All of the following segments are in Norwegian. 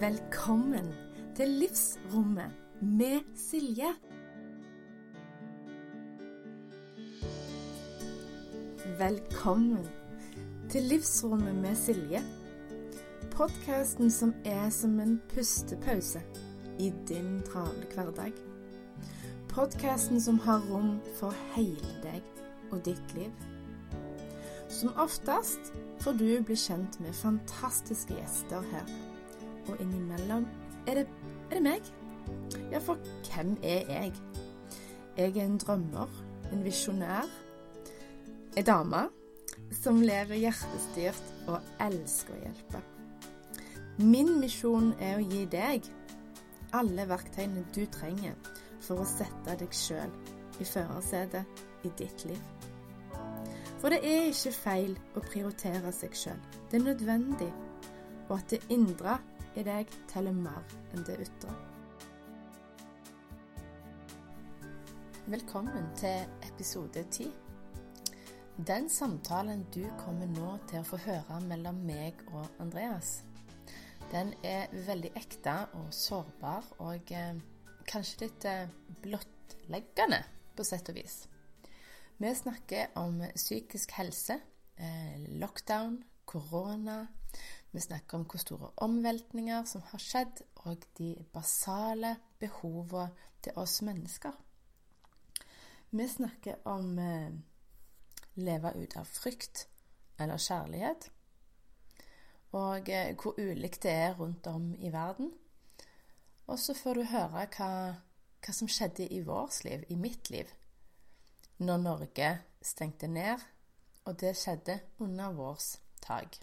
Velkommen til Livsrommet med Silje. Velkommen til Livsrommet med Silje. Podkasten som er som en pustepause i din travle hverdag. Podkasten som har rom for hele deg og ditt liv. Som oftest får du bli kjent med fantastiske gjester her. Og innimellom er det, er det meg. Ja, for hvem er jeg? Jeg er en drømmer, en visjonær, ei dame som lever hjertestyrt og elsker å hjelpe. Min misjon er å gi deg alle verktøyene du trenger for å sette deg sjøl i førersetet i ditt liv. For det er ikke feil å prioritere seg sjøl. Det er nødvendig, og at det indre i deg teller mer enn det ytre. Velkommen til episode ti. Den samtalen du kommer nå til å få høre mellom meg og Andreas, den er veldig ekte og sårbar og eh, kanskje litt eh, blottleggende på sett og vis. Vi snakker om psykisk helse, eh, lockdown, korona. Vi snakker om hvor store omveltninger som har skjedd, og de basale behovene til oss mennesker. Vi snakker om eh, leve ut av frykt eller kjærlighet. Og eh, hvor ulikt det er rundt om i verden. Og så får du høre hva, hva som skjedde i vårt liv, i mitt liv, når Norge stengte ned. Og det skjedde under vårt tak.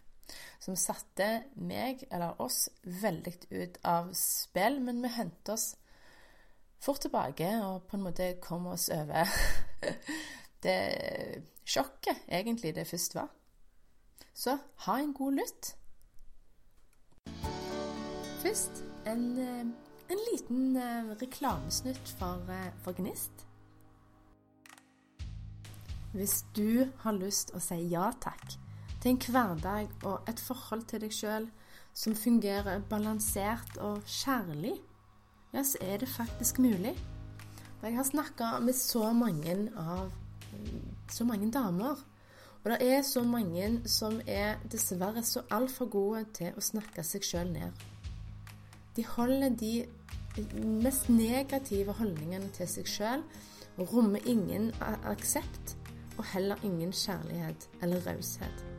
Som satte meg, eller oss, veldig ut av spill, men vi hentet oss fort tilbake og på en måte kom oss over det sjokket egentlig det først var. Så ha en god lytt. Først en, en liten reklamesnutt for, for Gnist. Hvis du har lyst å si ja takk til en hverdag og et forhold til deg sjøl som fungerer balansert og kjærlig, ja, så er det faktisk mulig. Jeg har snakka med så mange av så mange damer. Og det er så mange som er dessverre så altfor gode til å snakke seg sjøl ned. De holder de mest negative holdningene til seg sjøl og rommer ingen aksept og heller ingen kjærlighet eller raushet.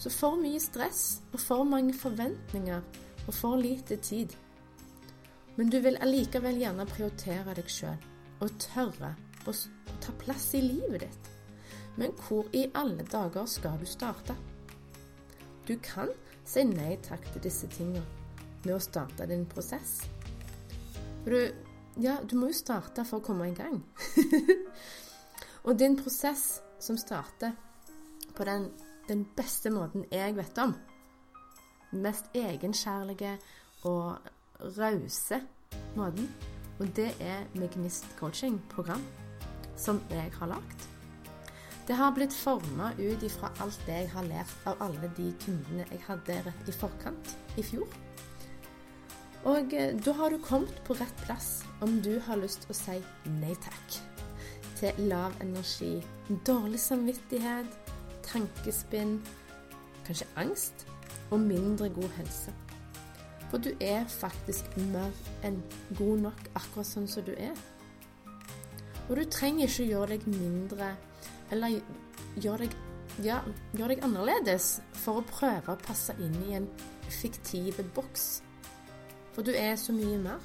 Så for mye stress og for mange forventninger og for lite tid. Men du vil allikevel gjerne prioritere deg sjøl og tørre å ta plass i livet ditt. Men hvor i alle dager skal du starte? Du kan si nei takk til disse tingene med å starte din prosess. Du, ja, du må jo starte for å komme i gang. og din prosess som starter på den, den beste måten jeg vet om, mest egenkjærlige og rause måten. Og det er med coaching-program, som jeg har lagd. Det har blitt forma ut ifra alt det jeg har lært av alle de kundene jeg hadde rett i forkant i fjor. Og eh, da har du kommet på rett plass om du har lyst til å si nei takk til lav energi, dårlig samvittighet, tankespinn, kanskje angst og mindre god helse. For du er faktisk mer enn god nok akkurat sånn som du er. Og du trenger ikke gjøre deg mindre eller gjøre deg, ja, gjør deg annerledes for å prøve å passe inn i en fiktiv boks. For du er så mye mer.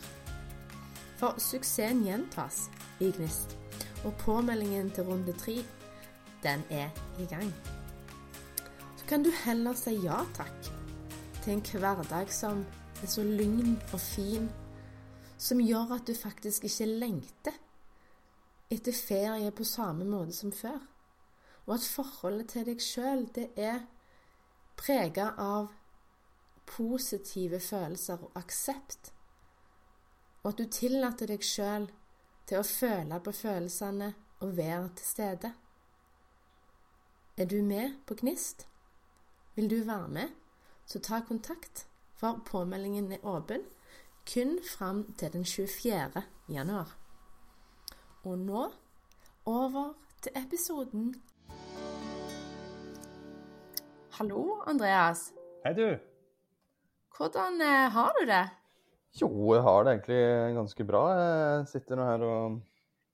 For suksessen gjentas i Gnist, og påmeldingen til runde tre, den er i gang. Kan du heller si ja takk til en hverdag som er så lyn og fin, som gjør at du faktisk ikke lengter etter ferie på samme måte som før. Og at forholdet til deg sjøl, er prega av positive følelser og aksept. Og at du tillater deg sjøl til å føle på følelsene og være til stede. Er du med på Gnist? Vil du være med, så ta kontakt. For påmeldingen er åpen kun fram til den 24. januar. Og nå over til episoden. Hallo, Andreas. Hei, du. Hvordan eh, har du det? Jo, jeg har det egentlig ganske bra. Jeg sitter nå her og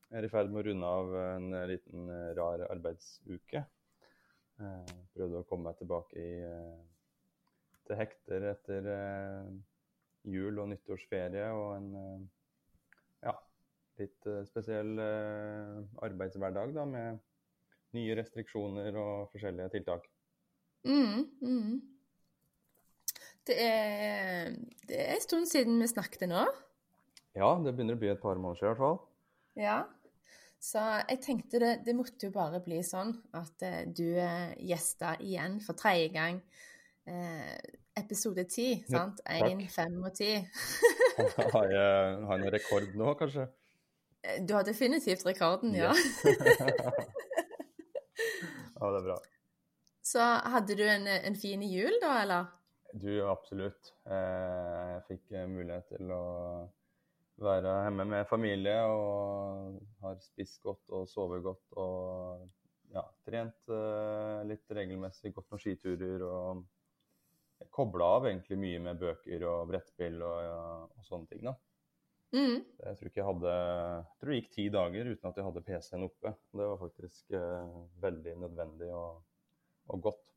er i ferd med å runde av en liten eh, rar arbeidsuke. Jeg prøvde å komme meg tilbake i, eh, til hekter etter eh, jul og nyttårsferie og en ja, litt spesiell arbeidshverdag da, med nye restriksjoner og forskjellige tiltak. Mm, mm. Det er, det er en stund siden vi snakket nå. Ja, det begynner å bli et par måneder siden i hvert fall. Ja. Så jeg tenkte det, det måtte jo bare bli sånn at uh, du gjester gjesta igjen for tredje gang Eh, episode ti, sant? Én, fem og ti. har jeg har noen rekord nå, kanskje? Du har definitivt rekorden, ja. ja, det er bra. Så hadde du en, en fin jul, da, eller? Du, absolutt. Jeg fikk mulighet til å være hjemme med familie og har spist godt og sovet godt og ja, trent uh, litt regelmessig, gått noen skiturer og kobla av egentlig mye med bøker og brettspill og, ja, og sånne ting. da. Mm. Jeg tror ikke jeg hadde jeg tror det gikk ti dager uten at jeg hadde PC-en oppe. Det var faktisk uh, veldig nødvendig og, og godt.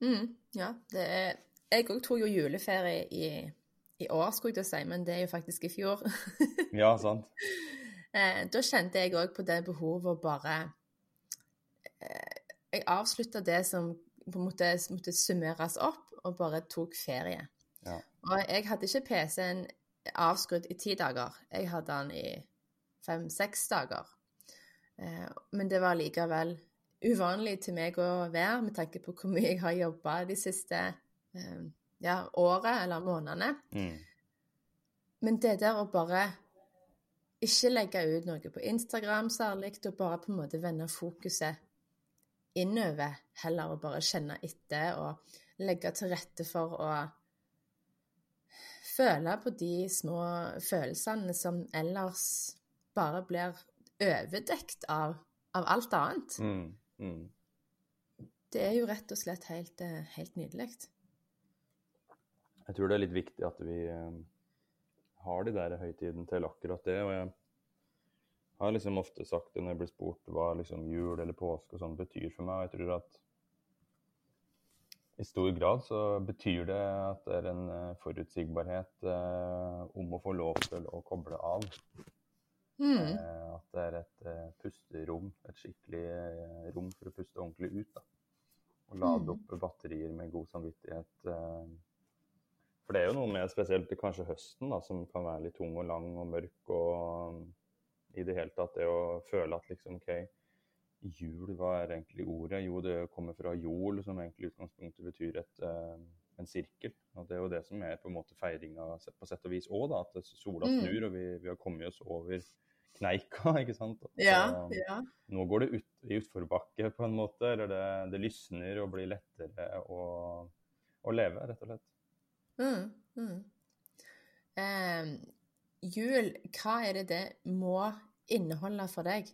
Mm, ja, det er Jeg òg tok jo juleferie i i år, skulle jeg til å si, men det er jo faktisk i fjor. ja, sant. Eh, da kjente jeg òg på det behovet å bare eh, Jeg avslutta det som på en måte måtte summeres opp, og bare tok ferie. Ja. Og jeg hadde ikke PC-en avskrudd i ti dager. Jeg hadde den i fem-seks dager. Eh, men det var likevel uvanlig til meg å være, med tanke på hvor mye jeg har jobba de siste ja, året eller månedene. Mm. Men det der å bare ikke legge ut noe på Instagram særlig, og bare på en måte vende fokuset innover, heller å bare kjenne etter og legge til rette for å føle på de små følelsene som ellers bare blir overdekt av, av alt annet. Mm, mm. Det er jo rett og slett helt, eh, helt nydelig jeg tror det er litt viktig at vi eh, har de der høytidene til akkurat det. Og jeg har liksom ofte sagt det når jeg blir spurt hva liksom jul eller påske og sånn betyr for meg. og jeg tror at i stor grad så betyr det at det er en uh, forutsigbarhet eh, om å få lov til å koble av. Mm. Eh, at det er et pusterom, et skikkelig rom for å puste ordentlig ut. da. Og lade mm. opp batterier med god samvittighet for det er jo noe med spesielt kanskje høsten da, som kan være litt tung og lang og mørk. Og um, i det hele tatt det å føle at liksom OK, jul, hva er egentlig ordet? Jo, det kommer fra jol, som egentlig i utgangspunktet betyr et, uh, en sirkel. Og det er jo det som er på en måte feiringa på sett og vis òg. At sola mm. snur, og vi, vi, har kommet oss over kneika, ikke sant. Så, ja, ja. Nå går det ut, i utforbakke på en måte, eller det, det lysner og blir lettere å, å leve, rett og slett. Mm, mm. Eh, jul, hva er det det må inneholde for deg?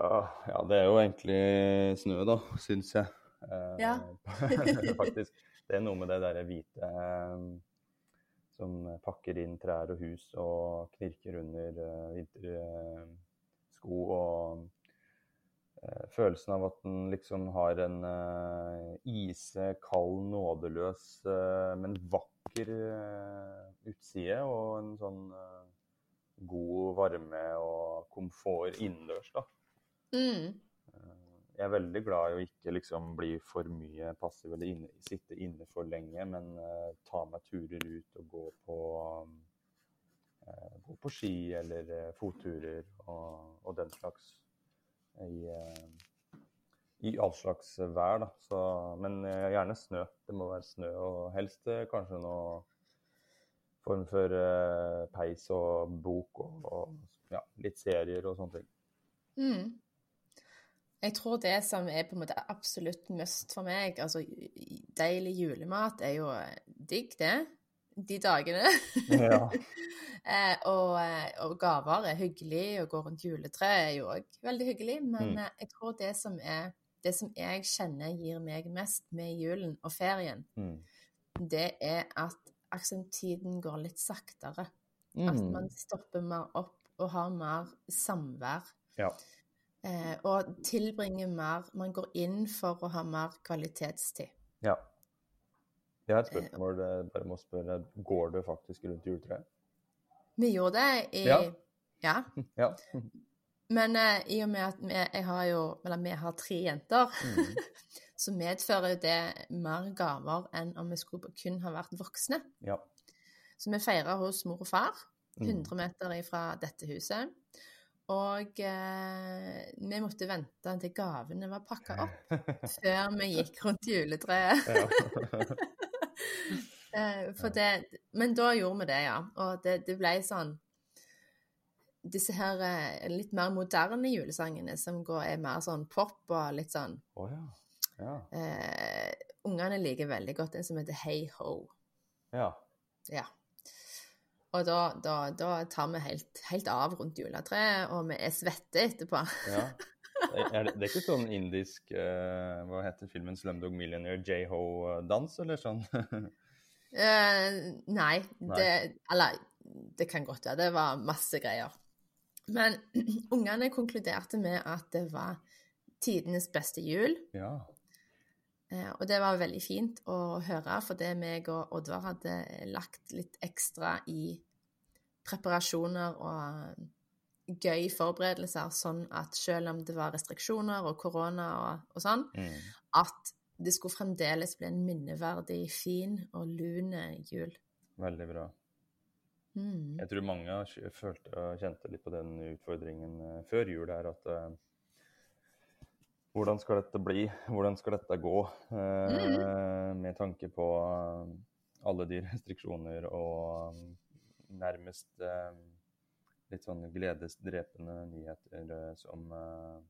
Ja, det er jo egentlig snø, da, syns jeg. Eh, ja. faktisk. Det er noe med det derre hvite eh, som pakker inn trær og hus og knirker under vintersko og Eh, følelsen av at den liksom har en uh, ise, kald, nådeløs, uh, men vakker uh, utside. Og en sånn god varme og komfort innendørs, da. Mm. Jeg er veldig glad i å ikke liksom bli for mye passiv eller inne, sitte inne for lenge, men ta meg turer ut og gå på gå på ski eller fotturer og, og den slags i, eh, i all slags vær. Da. Så, men eh, gjerne snø. Det må være snø, og helst eh, kanskje noe form for peis og bok og, og ja, litt serier og sånne ting. Mm. Jeg tror det som er på en måte absolutt must for meg, altså deilig julemat, er jo digg, det. De dagene. Ja. eh, og, eh, og gaver er hyggelig, å gå rundt juletreet er jo òg veldig hyggelig. Men Mm. eh, jeg tror det som er det som jeg kjenner gir meg mest med julen og ferien, Mm. det er at tiden går litt saktere. At Mm. man stopper mer opp og har mer samvær. Ja. Eh, og tilbringer mer Man går inn for å ha mer kvalitetstid. ja. Jeg har et spørsmål bare må spørre. Går du faktisk rundt juletreet? Vi gjorde det i Ja. ja. Ja. Men uh, i og med at vi, jeg har jo, eller vi har tre jenter, Mm. så medfører jo det mer gaver enn om vi skulle kun ha vært voksne. Ja. Så vi feirer hos mor og far, Mm. 100 meter fra dette huset. Og eh, vi måtte vente til gavene var pakka opp før vi gikk rundt juletreet. Ja. Eh, for det, men da gjorde vi det, ja. Og det, det ble sånn Disse her eh, litt mer moderne julesangene som går, er mer sånn pop og litt sånn oh, ja. Ja. eh, Ungene liker veldig godt en som heter Hey Ho. ja. Ja. Og da, da, da tar vi helt, helt av rundt juletreet, og vi er svette etterpå. ja. Er det, det er ikke sånn indisk uh, Hva heter filmen 'Slumdog Millionaire'? J-ho-dans, eller sånn? uh, nei, Nei. Det, eller det kan godt være. Det var masse greier. Men ungene konkluderte med at det var tidenes beste jul. ja. Eh, og det var veldig fint å høre, for det meg og Oddvar hadde lagt litt ekstra i preparasjoner og gøy forberedelser, sånn at selv om det var restriksjoner og korona og, og sånn, Mm. at det skulle fremdeles bli en minneverdig, fin og lun jul. Veldig bra. Mm. Jeg tror mange følte kjente litt på den utfordringen eh, før jul her, at eh, hvordan skal dette bli? Hvordan skal dette gå? Eh, Med tanke på alle de restriksjoner og nærmest eh, litt sånn gledesdrepende nyheter eh, som, eh,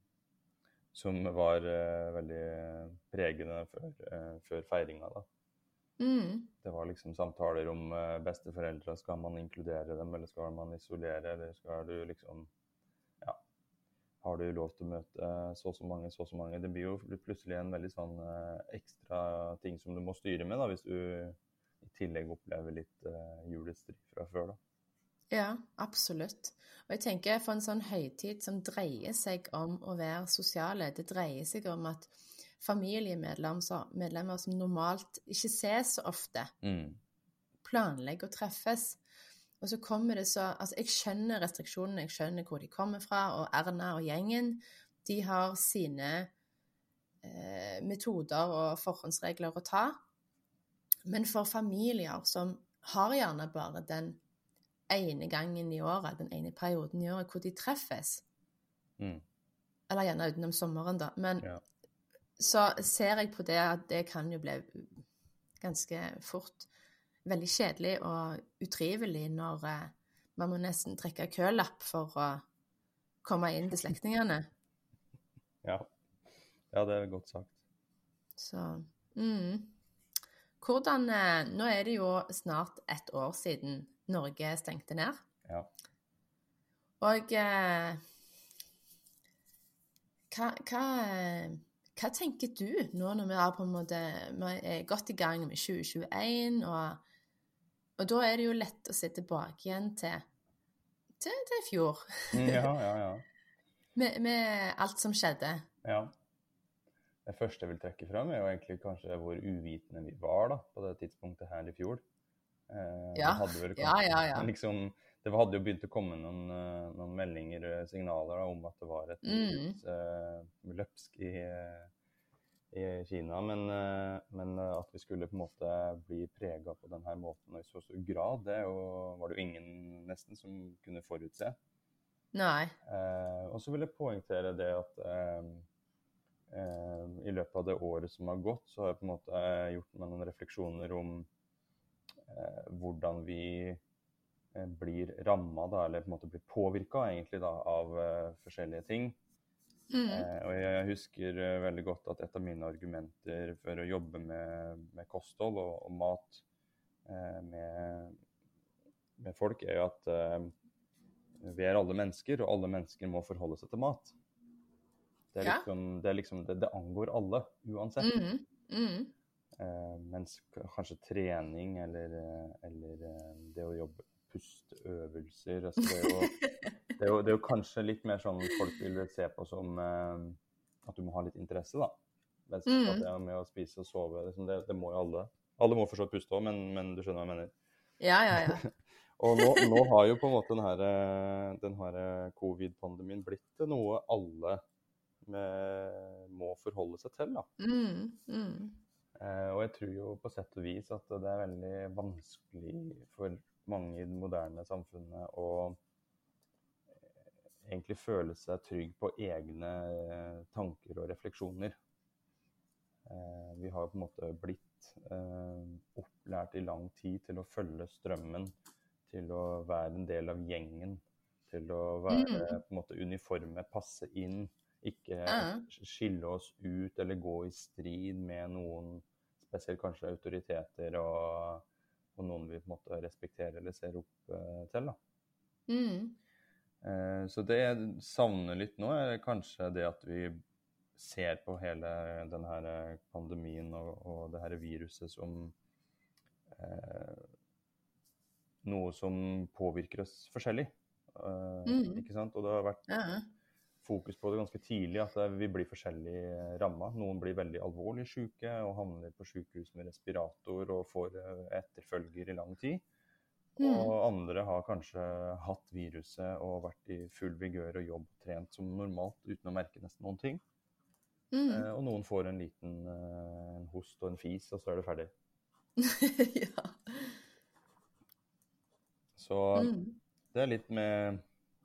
som var eh, veldig pregende før, før feiringa, da. Mm. Det var liksom samtaler om besteforeldre. Skal man inkludere dem, eller skal man isolere, eller skal du liksom Ja. Har du lov til å møte så og så mange, så og så mange? Det blir jo plutselig en veldig sånn ekstra ting som du må styre med, da, hvis du i tillegg opplever litt uh, fra før, da. Ja, absolutt. Og jeg tenker for en sånn høytid som dreier seg om å være sosiale, det dreier seg om at familiemedlemmer som- normalt ikke ses så ofte, Mm. planlegger å treffes. Og så kommer det så Altså, jeg skjønner restriksjonene, jeg skjønner hvor de kommer fra, og Erna og gjengen, de har sine eh, metoder og forhåndsregler å ta. Men for familier som har gjerne bare den ene gangen i året, den ene perioden i året hvor de treffes, Mm. eller gjerne utenom sommeren, da, men Ja. så ser jeg på det at det kan jo bli ganske fort veldig kjedelig og utrivelig når eh, man må nesten trekke kølapp for å komme inn til slektningene. ja. Ja, det er godt sagt. Så mm. Hvordan eh, Nå er det jo snart et år siden Norge stengte ned. Ja. Og eh, hva, hva, hva tenker du nå når vi er på en måte vi er godt i gang med 2021, og, og da er det jo lett å se tilbake igjen til, til, til i fjor, Mm, ja, ja, ja. med, med alt som skjedde. Ja. Det første jeg vil trekke fram, er jo egentlig kanskje hvor uvitende vi var da, på det tidspunktet her i fjor. Eh, Ja. vel Ja, ja, ja. Liksom, det hadde jo begynt å komme noen, eh, noen meldinger, og signaler da, om at det var et Mm. uh, løpsk i, eh, i Kina. Men, uh, men eh, at vi skulle på en måte bli prega på denne måten og i så stor grad, det jo, var det jo ingen nesten som kunne forutse. Nei. Eh, og så vil jeg poengtere det at eh, eh, i løpet av det året som har gått, så har jeg på en måte eh, gjort meg noen refleksjoner om eh, hvordan vi eh, blir ramma, eller på en måte blir påvirka av eh, forskjellige ting. Mm. Eh, og jeg husker eh, veldig godt at et av mine argumenter for å jobbe med, med kosthold og, og mat eh, med, med folk, er jo at eh, vi er alle mennesker, og alle mennesker må forholde seg til mat. Det, er Ja. liksom, det, liksom, det, det angår alle, uansett. Mm. Mm. Eh, mens kanskje trening eller, eh, eller eh, det å jobbe pusteøvelser altså det, er jo, det, er jo, det er jo kanskje litt mer sånn folk vil se på som uh, at du må ha litt interesse, da. Mens Mm. at det med å spise og sove, liksom, det, det må jo alle. Alle må forstå puste òg, men, men du skjønner hva jeg mener. Ja, ja, ja. Og nå, nå har jo på en måte den her, den her covid-pandemien blitt noe alle må forholde seg til. da. Mm. Mm. Eh, og jeg tror jo på sett og vis at det er veldig vanskelig for mange i det moderne samfunnet å eh, egentlig føle seg trygg på egne eh, tanker og refleksjoner. Eh, vi har på en måte blitt eh, opplært i lang tid til å følge strømmen, til å være en del av gjengen, til å være på en måte uniforme, passe inn, ikke skille oss ut eller gå i strid med noen, spesielt kanskje autoriteter og, og noen vi på en måte respekterer eller ser opp eh, til. da. Mm. Eh, Så det jeg savner litt nå, er kanskje det at vi ser på hele denne pandemien og, og det her viruset som eh, noe som påvirker oss forskjellig. Eh, Mhm. Ikke sant? Og det har vært Ja. Fokus på det ganske tidlig, at eh, vi blir forskjellig ramma. Noen blir veldig alvorlig syke og havner på sykehus med respirator og får eh, etterfølger i lang tid. Mm. Og andre har kanskje hatt viruset og vært i full vigør og jobb trent som normalt uten å merke nesten noen ting. Mm. Eh, og noen får en liten eh, en host og en fis, og så er det ferdig. ja. Så Mm. det er litt med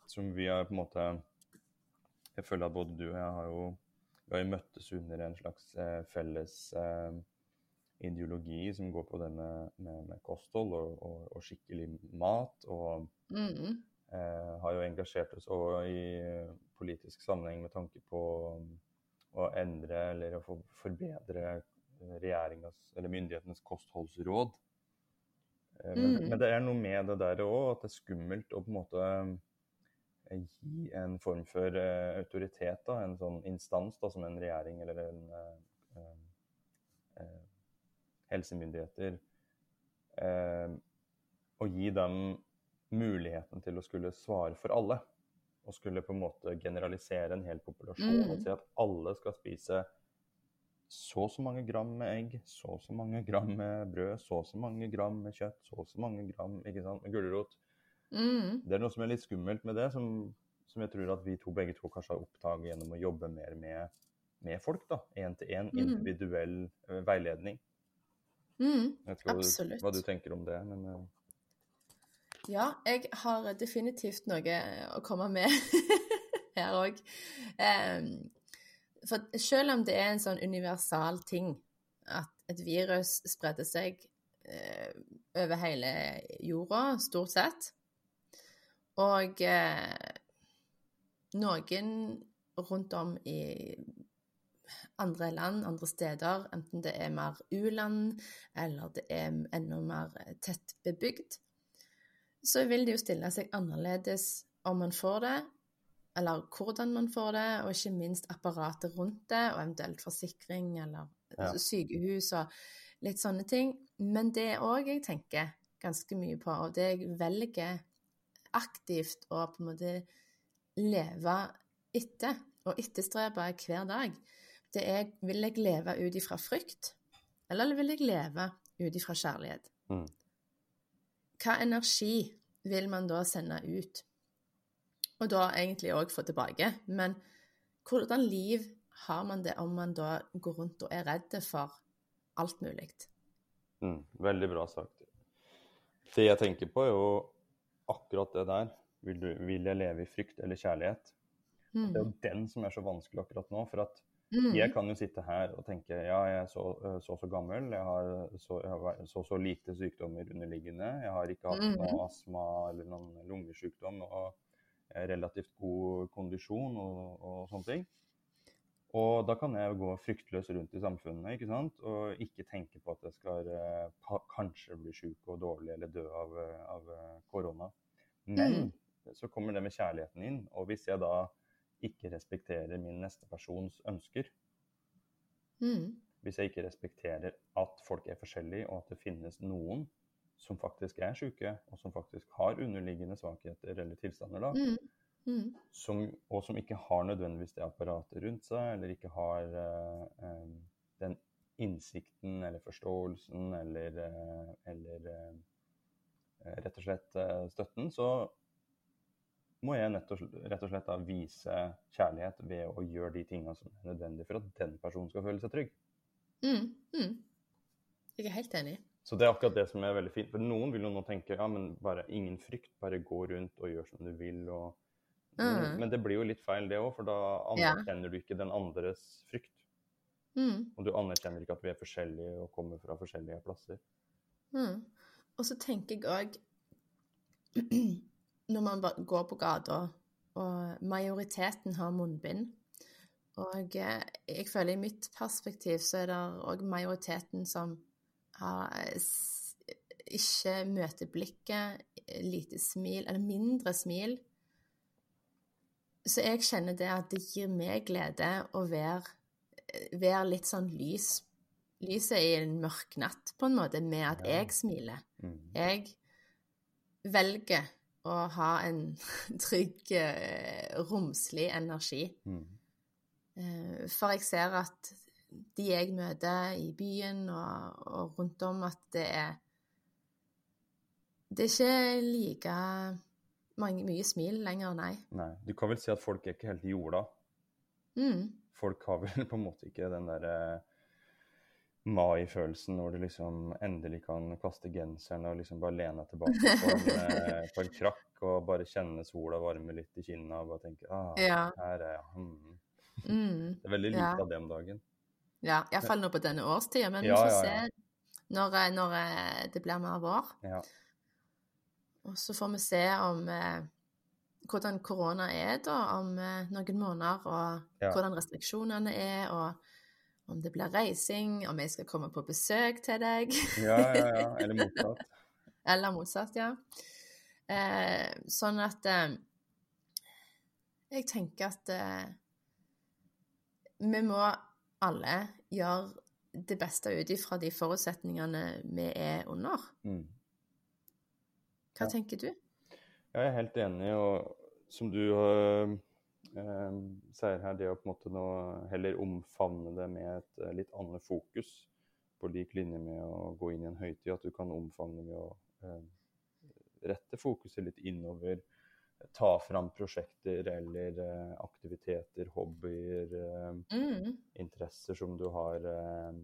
Som vi har på en måte Jeg føler at både du og jeg har jo vi har jo møttes under en slags eh, felles eh, ideologi som går på det med, med, med kosthold og, og, og skikkelig mat. Og Mm. eh, har jo engasjert oss også i politisk sammenheng med tanke på å endre eller å forbedre eller myndighetenes kostholdsråd. Eh, men, Mm. men det er noe med det der òg, at det er skummelt å på en måte gi en form for uh, autoritet, da, en sånn instans da, som en regjering eller en uh, uh, helsemyndigheter, og gi dem muligheten til å skulle svare for alle. Og skulle på en måte generalisere en hel populasjon Mm. og si at alle skal spise så og så mange gram med egg, så og så mange gram med brød, så og så mange gram med kjøtt, så og så mange gram ikke sant, med gulrot. Mm. Det er noe som er litt skummelt med det, som, som jeg tror at vi to begge to kanskje har oppdaget gjennom å jobbe mer med, med folk. da, Én-til-én, Mm. individuell mm. veiledning. Mm. Jeg vet ikke hva du, tenker om det, men eh, Ja, jeg har definitivt noe å komme med her òg. for selv om det er en sånn universal ting at et virus spredde seg eh, over hele jorda, stort sett, og eh, noen rundt om i andre land, andre steder, enten det er mer u-land eller det er enda mer tett bebygd, så vil det jo stille seg annerledes om man får det, eller hvordan man får det, og ikke minst apparatet rundt det, og eventuelt forsikring eller Ja. sykehus og litt sånne ting. Men det òg jeg tenker ganske mye på, og det jeg velger aktivt å på en måte leve etter, og etterstrebe hver dag, det er vil jeg leve ut ifra frykt, eller vil jeg leve ut ifra kjærlighet? Mm. Hva energi vil man da sende ut? Og da egentlig òg få tilbake. Men hvordan liv har man det om man da går rundt og er redd for alt mulig? Mm, veldig bra sagt. Det jeg tenker på, er jo akkurat det der. Vil, du, vil jeg leve i frykt eller kjærlighet? Mm. Det er jo den som er så vanskelig akkurat nå. For at Mm. jeg kan jo sitte her og tenke ja, jeg er så så, så gammel, jeg har så, jeg har så så lite sykdommer underliggende, jeg har ikke hatt mm. noe astma eller noen lungesykdom, og jeg er relativt god kondisjon og, og sånne ting. Og da kan jeg gå fryktløs rundt i samfunnet ikke sant? og ikke tenke på at jeg skal eh, kanskje bli syk og dårlig eller dø av, eh, av eh, korona. Men så kommer det med kjærligheten inn. Og hvis jeg da ikke respekterer min neste persons ønsker, Mm. hvis jeg ikke respekterer at folk er forskjellige, og at det finnes noen som faktisk er syke, og som faktisk har underliggende svakheter eller tilstander, da, Mm. Mm. som, og som ikke har nødvendigvis det apparatet rundt seg, eller ikke har uh, eh, den innsikten eller forståelsen eller, uh, eller rett og slett støtten, så må jeg og, rett og slett da vise kjærlighet ved å gjøre de tingene som er nødvendige for at den personen skal føle seg trygg. Mm. Mm. Jeg er helt enig. Så det er akkurat det som er veldig fint. For noen vil jo nå tenke ja, men bare ingen frykt, bare gå rundt og gjør som du vil. og Mm. men det blir jo litt feil, det òg, for da Ja. anerkjenner du ikke den andres frykt. Mm. Og du anerkjenner ikke at vi er forskjellige og kommer fra forskjellige plasser. Mm. Og så tenker jeg òg Når man går på gata, og majoriteten har munnbind Og eh, jeg føler i mitt perspektiv så er det òg majoriteten som har, eh, ikke møter blikket, lite smil, eller mindre smil. Så jeg kjenner det at det gir meg glede å være, være litt sånn lys lyset i en mørk natt, på en måte, med at jeg smiler. Mm. Jeg velger å ha en trygg, eh, romslig energi. Mm. Eh, For jeg ser at de jeg møter i byen og, og rundt om, at det er Det er ikke like mange, mye smil lenger, nei. Nei. Du kan vel si at folk er ikke helt jorda. Mm. Folk har vel på en måte ikke den derre mai-følelsen når du liksom endelig kan kaste genseren og liksom bare lene deg tilbake på en, eh, på en krakk og bare kjenne sola varme litt i kinna og bare tenke ah, Ja. her er jeg. Mm. Mm. Det er veldig lite Ja. av det om dagen. Ja, iallfall nå på denne årstida, men Ja, vi får ja, se når, eh, når eh, det blir mer vår. Ja. Og så får vi se om eh, hvordan korona er da om eh, noen måneder, og Ja. hvordan restriksjonene er, og om det blir reising, om jeg skal komme på besøk til deg, ja, ja, ja. Eller motsatt. eller motsatt, ja. Eh, sånn at eh, Jeg tenker at eh, vi må alle gjøre det beste ut ifra de forutsetningene vi er under. Mm. Hva tenker du? Jeg er helt enig, og som du øh, øh, sier her, det å på en måte nå heller omfavne det med et øh, litt annet fokus, på lik linje med å gå inn i en høytid, at du kan omfavne med å øh, rette fokuset litt innover, ta fram prosjekter eller aktiviteter, hobbyer, Mm. interesser som du har eh,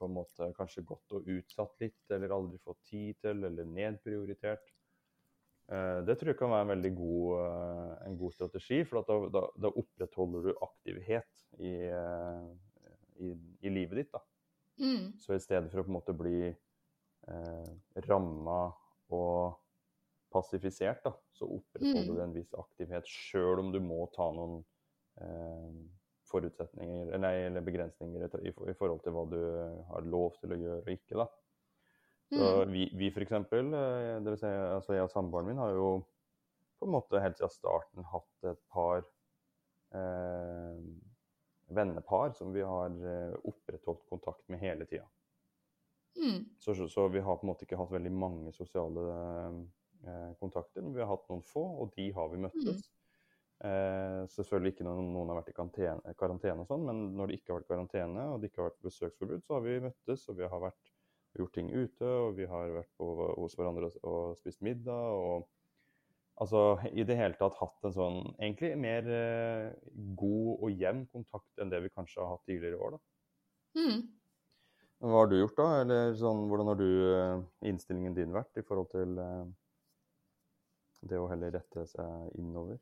på en måte kanskje gått og utsatt litt, eller aldri fått tid til, eller nedprioritert. Eh, det tror jeg kan være en veldig god, eh, en god strategi, for da, da, da opprettholder du aktivitet i, eh, i, i livet ditt. Mm. Så i stedet for å på en måte bli eh, ramma og passifisert, da, så opprettholder Mm. du en viss aktivitet, sjøl om du må ta noen eh, forutsetninger eller, eller begrensninger i, i, forhold til hva du har lov til å gjøre og ikke. da. Så Mm. vi, vi eksempel, eh, vil si, altså jeg og samboeren min har jo på en måte helt siden starten hatt et par eh, vennepar som vi har eh, opprettholdt kontakt med hele tida. Mm. Så, så, så vi har på en måte ikke hatt veldig mange sosiale eh, kontakter, men vi har hatt noen få, og de har vi møttes. Eh, selvfølgelig ikke når noen har vært i karantene, karantene og sånn, men når det ikke har vært karantene og det ikke har vært besøksforbud, så har vi møttes, og vi har vært, gjort ting ute, og vi har vært på, hos hverandre og, og spist middag. og Altså i det hele tatt hatt en sånn egentlig mer eh, god og jevn kontakt enn det vi kanskje har hatt tidligere i år. da. Mm. Hva har du gjort da? Eller sånn, hvordan har du eh, innstillingen din vært i forhold til eh, det å heller rette seg innover?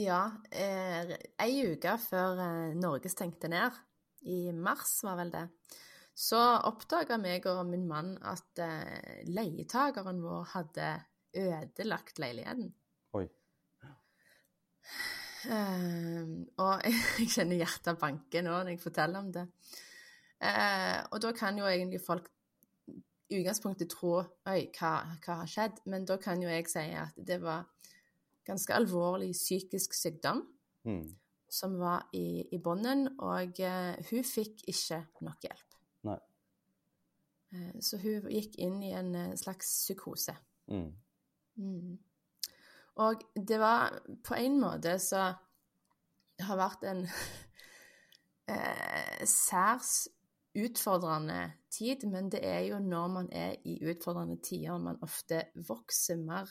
Ja, eh, ei uke før eh, Norge stengte ned, i mars var vel det, så oppdaga meg og min mann at eh, leietakeren vår hadde ødelagt leiligheten. Oi. Eh, og jeg kjenner hjertet banke nå når jeg forteller om det. Eh, og da kan jo egentlig folk i utgangspunktet tro Oi, hva, hva har skjedd? Men da kan jo jeg si at det var ganske alvorlig psykisk sykdom Mm. som var i, i bunnen, og eh, hun fikk ikke nok hjelp. Nei. Eh, så hun gikk inn i en eh, slags psykose. Mm. Mm. Og det var på en måte så Det har vært en eh, særs utfordrende tid, men det er jo når man er i utfordrende tider man ofte vokser mer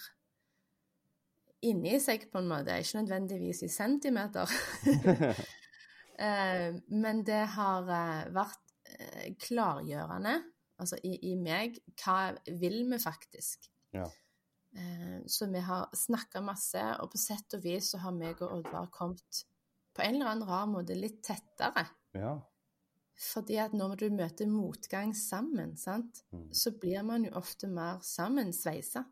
inni seg, på en måte. Ikke nødvendigvis i centimeter. Eh, men det har eh, vært eh, klargjørende, altså i, i meg, hva vil vi faktisk? Ja. Så vi har snakka masse, og på sett og vis så har meg og Oddvar kommet på en eller annen rar måte litt tettere. Ja. Fordi at når du møter motgang sammen, sant, Mm. så blir man jo ofte mer sammensveisa.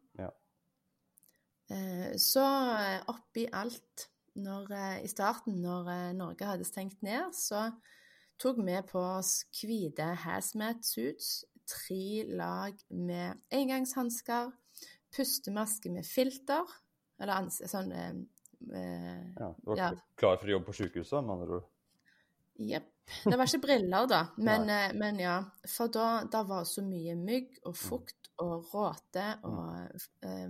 Eh, Så eh, oppi alt, når, eh, i starten, når Norge hadde stengt ned, så tok vi på oss hvite hazmat suits, tre lag med engangshansker, pustemaske med filter, eller sånn eh, ja. Du var Ja. klar for å jobbe på sykehuset, med andre ord? Jepp. Det var ikke briller, da, men, men ja. For da, da var så mye mygg og fukt og råte og ja,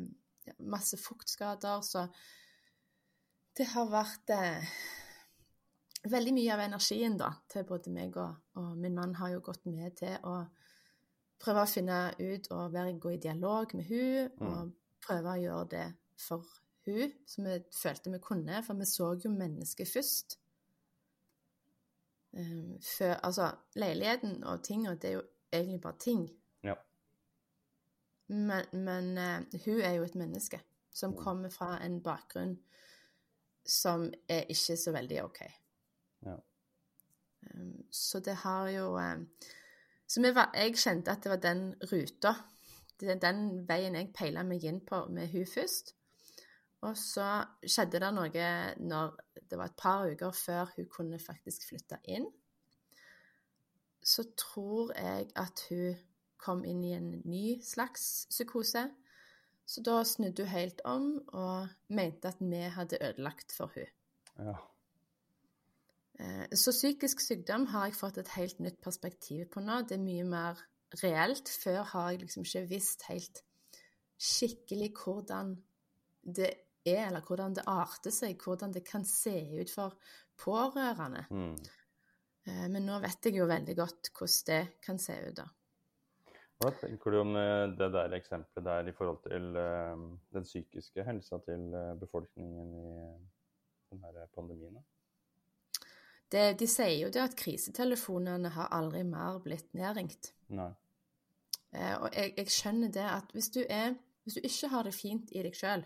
masse fuktskader, så det har vært eh, veldig mye av energien da, til både meg og, og min mann har jo gått med til å prøve å finne ut og være, gå i dialog med hun, Mm. og prøve å gjøre det for hun, som vi følte vi kunne, for vi så jo mennesket først. Um, før, altså, leiligheten og tingene, det er jo egentlig bare ting. Men, men uh, hun er jo et menneske som Mm. kommer fra en bakgrunn som er ikke så veldig OK. Ja. Um, så det har jo um, Så var, jeg kjente at det var den ruta, det er den veien jeg peila meg inn på med hun først. Og så skjedde det noe når det var et par uker før hun kunne faktisk flytte inn. Så tror jeg at hun kom inn i en ny slags psykose. Så da snudde hun helt om og mente at vi hadde ødelagt for hun. Ja. Eh, Så psykisk sykdom har jeg fått et helt nytt perspektiv på nå. Det er mye mer reelt. Før har jeg liksom ikke visst helt skikkelig hvordan det er, eller hvordan det arter seg, hvordan det kan se ut for pårørende. Mm. Eh, Men nå vet jeg jo veldig godt hvordan det kan se ut, da. Hva tenker du om eh, det der eksempelet der i forhold til eh, den psykiske helsa til eh, befolkningen i denne pandemien? Det, de sier jo det at krisetelefonene har aldri mer blitt nedringt. Nei. Eh, Og jeg, jeg skjønner det at hvis du, er, hvis du ikke har det fint i deg sjøl,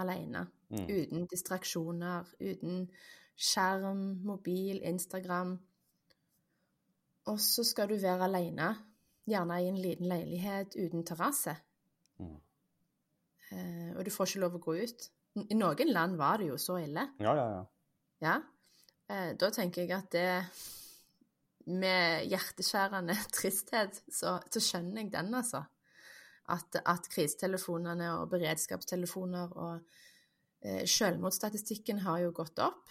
alene, Mm. uten distraksjoner, uten skjerm, mobil, Instagram, og så skal du være alene, gjerne i en liten leilighet uten terrasse, Mm. eh, og du får ikke lov å gå ut. I noen land var det jo så ille. Ja, ja, ja. Ja. Eh, da tenker jeg at det Med hjerteskjærende tristhet, så, så skjønner jeg den, altså. At, at krisetelefonene og beredskapstelefoner og eh, selvmordsstatistikken har jo gått opp.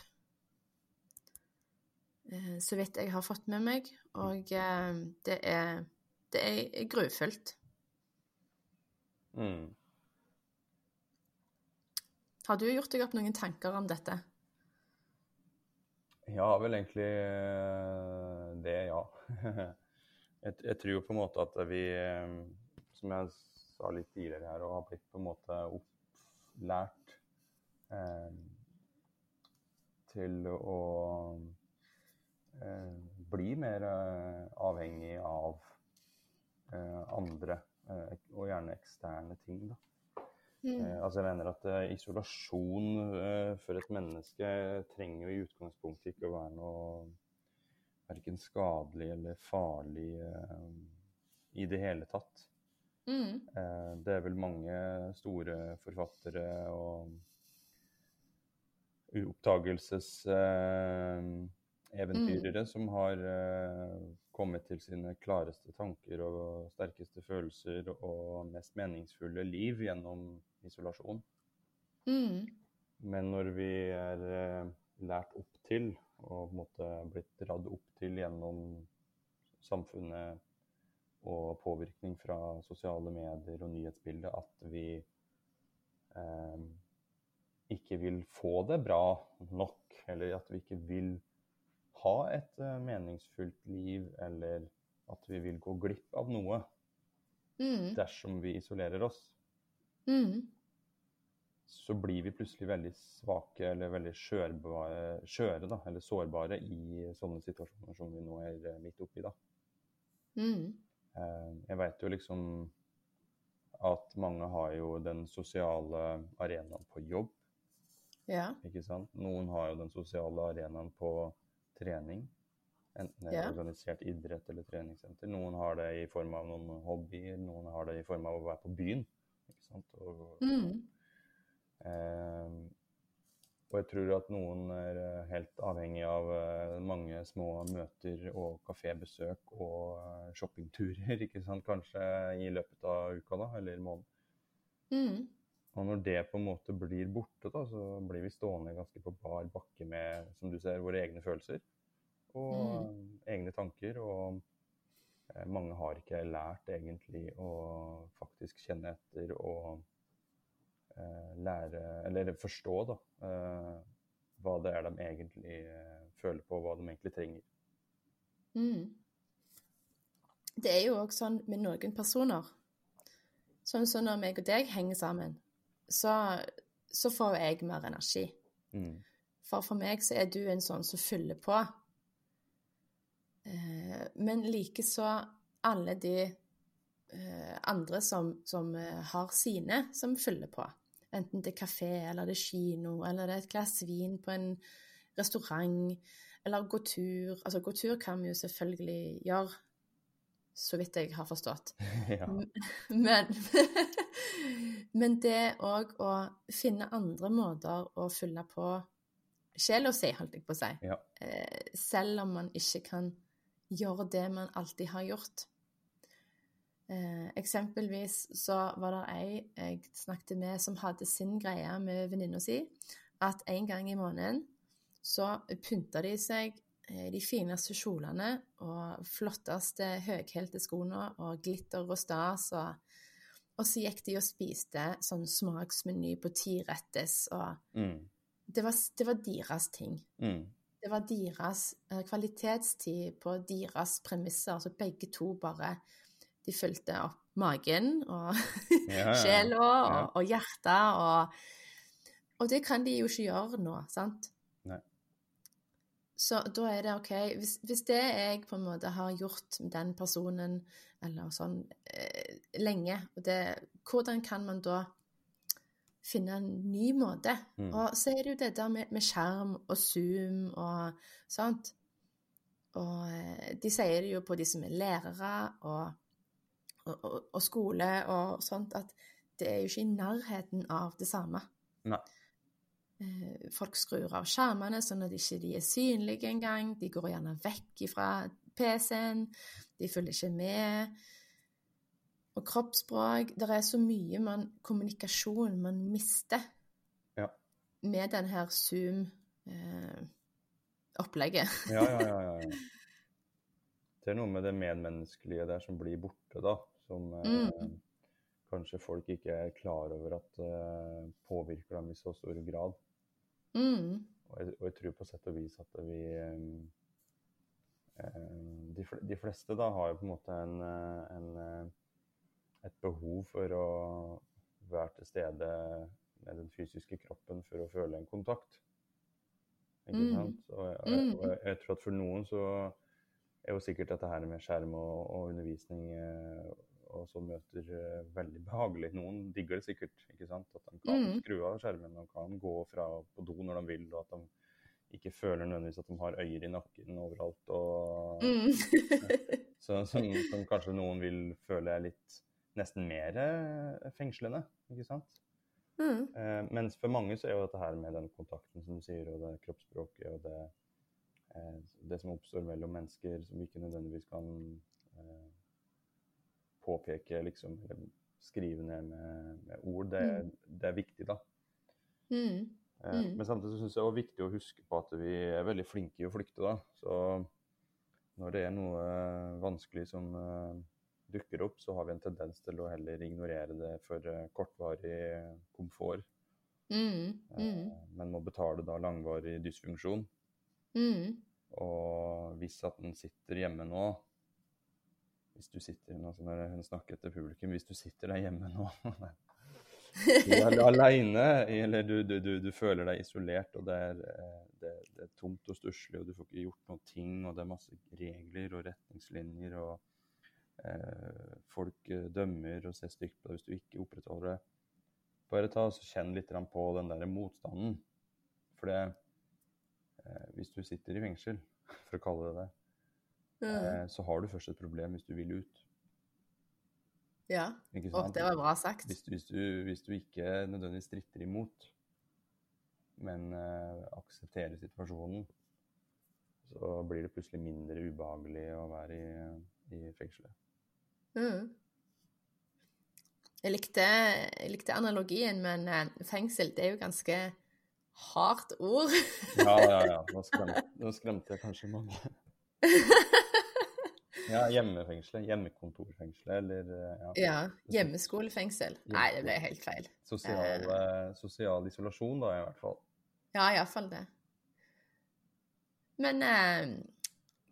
Eh, så vidt jeg har fått med meg. Og eh, det er, det er grufullt. Mm. Har du gjort deg opp noen tanker om dette? Ja, vel egentlig eh, det, ja. jeg, jeg tror på en måte at vi, eh, som jeg sa litt tidligere her, har blitt på en måte opplært eh, til å eh, bli mer eh, avhengig av eh, andre, eh, og gjerne eksterne ting. da. Mm. altså jeg mener at eh, Isolasjon eh, for et menneske trenger jo i utgangspunktet ikke å være noe verken skadelig eller farlig eh, i det hele tatt. Mm. Eh, det er vel mange store forfattere og oppdagelseseventyrere som har eh, kommet til sine klareste tanker og sterkeste følelser og mest meningsfulle liv gjennom isolasjon. Mm. Men når vi er eh, lært opp til, og på en måte blitt dratt opp til gjennom samfunnet og påvirkning fra sosiale medier og nyhetsbildet, at vi eh, ikke vil få det bra nok, eller at vi ikke vil ha et eh, meningsfullt liv, eller at vi vil gå glipp av noe Mm. dersom vi isolerer oss, Mm. så blir vi plutselig veldig svake eller veldig skjørbare, skjøre, da, eller sårbare i sånne situasjoner som vi nå er eh, midt oppi. da. Mm. Eh, Jeg vet jo liksom at mange har jo den sosiale arenaen på jobb, Ja. ikke sant? Noen har jo den sosiale arenaen på trening, enten det er Ja. organisert idrett eller treningssenter. Noen har det i form av noen hobbyer, noen har det i form av å være på byen, ikke sant? Og, Mm. Eh, og jeg tror at noen er eh, helt avhengig av eh, mange små møter og kafébesøk og eh, shoppingturer, ikke sant, kanskje i løpet av uka da, eller måneden. Mm. Og når det på en måte blir borte, da, så blir vi stående ganske på bar bakke med, som du ser, våre egne følelser og mm. egne tanker. Og eh, mange har ikke lært egentlig å faktisk kjenne etter og eh, lære, eller forstå, da, eh, hva det er de egentlig føler på, hva de egentlig trenger. Mm. Det er jo òg sånn med noen personer. Sånn som når meg og deg henger sammen, så, så får jo jeg mer energi. Mm. For for meg så er du en sånn som fyller på. Eh, men likeså alle de eh, andre som, som eh, har sine, som fyller på. Enten det er kafé, eller det er kino, eller det er et glass vin på en restaurant, eller gå tur. Altså, gå tur kan vi jo selvfølgelig gjøre, så vidt jeg har forstått. ja. Men, men det òg å finne andre måter å fylle på sjela si, holdt jeg på å si. Ja. Eh, selv om man ikke kan gjøre det man alltid har gjort. Eh, eksempelvis så var det ei jeg snakket med som hadde sin greie med venninna si, at en gang i måneden så pynta de seg eh, de fineste kjolene og flotteste høyhælte skoene og glitter og stas. Og, og så gikk de og spiste sånn smaksmeny på tirettes, og Mm. det var, det var deres ting. Mm. Det var deres eh, kvalitetstid på deres premisser, så begge to bare De fulgte opp magen og Ja, ja, ja. sjela og, Ja. og hjertet, og, og det kan de jo ikke gjøre nå, sant? Nei. Så da er det OK hvis, hvis det jeg på en måte har gjort med den personen, eller sånn, eh, lenge, og det, hvordan kan man da finne en ny måte? Mm. Og så er det jo det der med, med skjerm og Zoom og sånt. Og eh, de sier det jo på de som er lærere og, og, og, og skole og sånt, at det er jo ikke i nærheten av det samme. Nei. Eh, Folk skrur av skjermene sånn at de ikke er synlige engang. De går gjerne vekk fra PC-en. De følger ikke med. Og kroppsspråk Det er så mye man, kommunikasjon man mister Ja. med den her Zoom-opplegget. Eh, ja, ja, ja, ja. Det er noe med det medmenneskelige der som blir borte, da. Som eh, Mm. kanskje folk ikke er klar over at eh, påvirker dem i så stor grad. mm. Og jeg, og jeg tror på sett og vis at vi eh, de, de fleste da har jo på en måte en, eh, en, eh, et behov for å være til stede med den fysiske kroppen for å føle en kontakt. Ikke Mm. sant? Og jeg, og jeg, Mm. og jeg, tror at for noen så er jo sikkert dette her med skjerm og, og undervisning eh, og så møter eh, veldig behagelig. Noen digger det sikkert, ikke sant? At de kan Mm. skru av skjermen og kan gå fra på do når de vil, og at de ikke føler nødvendigvis at de har øyer i nakken overalt. Og, Mm. så, som, som kanskje noen vil føle er litt nesten mer eh, fengslende, ikke sant? Mm. Eh, mens for mange så er jo dette her med den kontakten som du sier, og det kroppsspråket og det, eh, det som oppstår mellom mennesker, som vi ikke nødvendigvis kan eh, påpeke liksom, eller skrive ned med, med ord, det, er- det er viktig, da. Mm. Eh, Mm. Men samtidig syns jeg det er viktig å huske på at vi er veldig flinke i å flykte. da. Så når det er noe eh, vanskelig som eh, dukker opp, så har vi en tendens til å heller ignorere det for kortvarig komfort. Mm. Mm. Men må betale da langvarig dysfunksjon. Mm. Og hvis at en sitter hjemme nå Hvis du sitter nå, når hun snakker til publikum, hvis du sitter der hjemme nå Du er aleine, eller du, du, du, du føler deg isolert, og det er, eh, det, det er tomt og stusslig, og du får ikke gjort noen ting, og det er masse regler og retningslinjer, og eh, folk eh, dømmer og ser stygt på deg hvis du ikke opprettholder det. Bare ta og kjenn litt på den der motstanden. For det eh, Hvis du sitter i fengsel, for å kalle det det, Mm. eh, så har du først et problem hvis du vil ut. Ja. Sant? det var bra sagt. Hvis, hvis, du, hvis du ikke nødvendigvis stritter imot, men uh, aksepterer situasjonen, så blir det plutselig mindre ubehagelig å være i, i fengselet. Mm. Jeg likte, jeg likte analogien, men eh, fengsel det er jo ganske hardt ord. Ja, ja, ja. Nå skremte, nå skremte jeg kanskje mange. Ja, hjemmefengselet. Hjemmekontorfengselet, eller eh, ja. ja. Hjemmeskolefengsel. Nei, det ble helt feil. Sosial, eh, sosial isolasjon, da, i hvert fall. Ja, iallfall det. Men eh,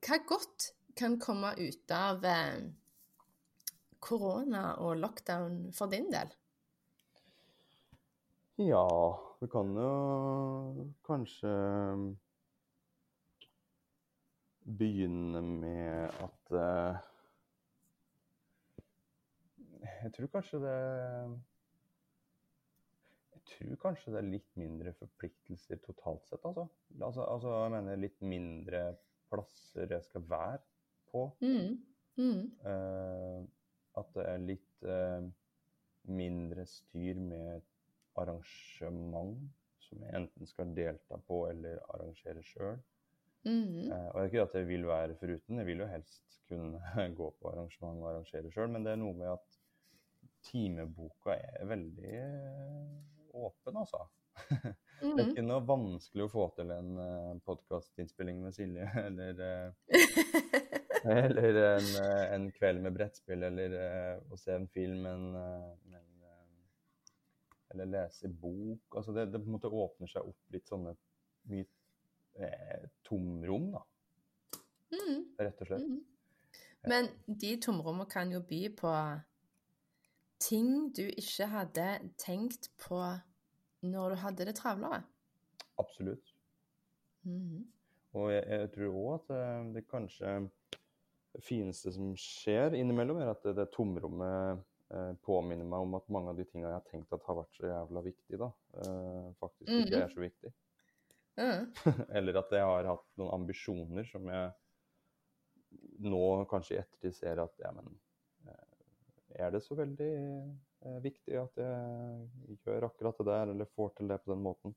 hva godt kan komme ut av eh, korona og lockdown for din del? Ja, du kan jo kanskje begynne med at uh, Jeg tror kanskje det Jeg tror kanskje det er litt mindre forpliktelser totalt sett, altså. Altså, altså jeg mener litt mindre plasser jeg skal være på. Mm. Mm. Uh, at det er litt uh, mindre styr med arrangement som jeg enten skal delta på eller arrangere sjøl. Mm. Eh, og det er ikke at jeg vil være foruten, jeg vil jo helst kunne gå på arrangement og arrangere sjøl, men det er noe med at timeboka er veldig eh, åpen, altså. Det er Mm. ikke noe vanskelig å få til en uh, podkastinnspilling med Silje, eller eh, eller en, eh, en kveld med brettspill, eller eh, å se en film, en, en eh, eller lese bok. Altså det, det på en måte åpner seg opp litt sånne mye eh, tomrom, da, Mm. rett og slett. Mm. Men de tomrommene kan jo by på ting du ikke hadde tenkt på når du hadde det travlere. Absolutt. Mm. Og jeg, jeg tror òg at eh, det kanskje fineste som skjer innimellom, er at det, det tomrommet eh, påminner meg om at mange av de tinga jeg har tenkt at har vært så jævla viktig, da, eh, faktisk ikke Mhm. er så viktig. Mm. Eller at jeg har hatt noen ambisjoner som jeg nå kanskje i ettertid ser at ja, men eh, Er det så veldig eh, viktig at jeg gjør akkurat det der, eller får til det på den måten?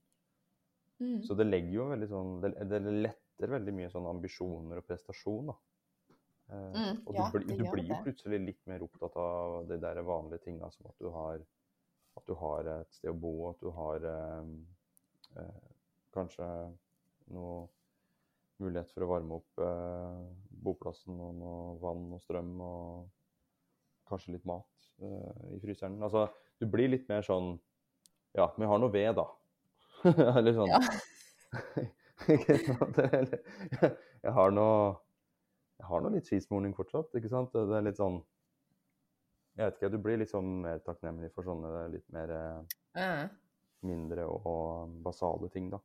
Mm. Så det legger jo veldig sånn Det, det letter veldig mye sånn ambisjoner og prestasjon, da. Eh, Mm, og du, ja, blir- du blir jo plutselig litt mer opptatt av de der vanlige tinga som at du har at du har et sted å bo, at du har eh, kanskje noe mulighet for å varme opp eh, boplassen og noe vann og strøm og kanskje litt mat eh, i fryseren. Altså, du blir litt mer sånn Ja, vi har noe ved, da. Eller sånn. Ikke sant? Jeg har noe jeg har noe litt cheesemorning fortsatt, ikke sant? Det er litt sånn Jeg vet ikke, du blir litt sånn mer takknemlig for sånne litt mer eh, mindre og basale ting, da.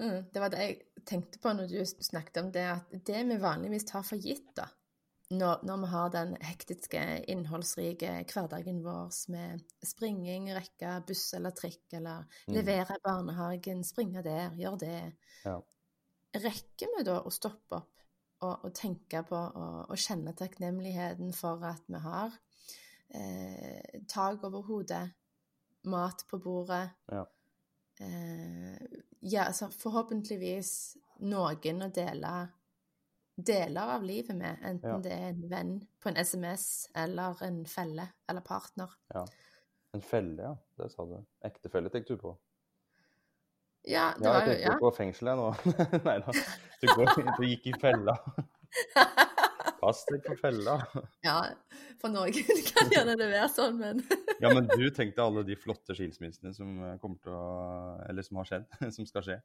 Mm. Det var det jeg tenkte på når du snakket om det, at det vi vanligvis tar for gitt, da, når, når vi har den hektiske, innholdsrike hverdagen vår med springing, rekke buss eller trikk, eller Mm. levere i barnehagen, springe der, gjør det. Ja. Rekker vi da å stoppe opp og, og tenke på og, og kjenne takknemligheten for at vi har eh, tak over hodet, mat på bordet. Ja. Eh, ja, altså forhåpentligvis noen å dele deler av livet med, enten Ja. det er en venn på en SMS eller en felle eller partner. ja. En felle, ja. Det sa du. Ektefelle tenkte du på. Ja, det Ja, var jeg jo tenkte Ja. på fengselet nå. Nei da. Du, går, du gikk i fella. Pass deg for fella. ja, for noen kan gjerne det være sånn, men Ja, men du tenkte alle de flotte skilsmissene som eh, kommer til å Eller som har skjedd, som skal skje.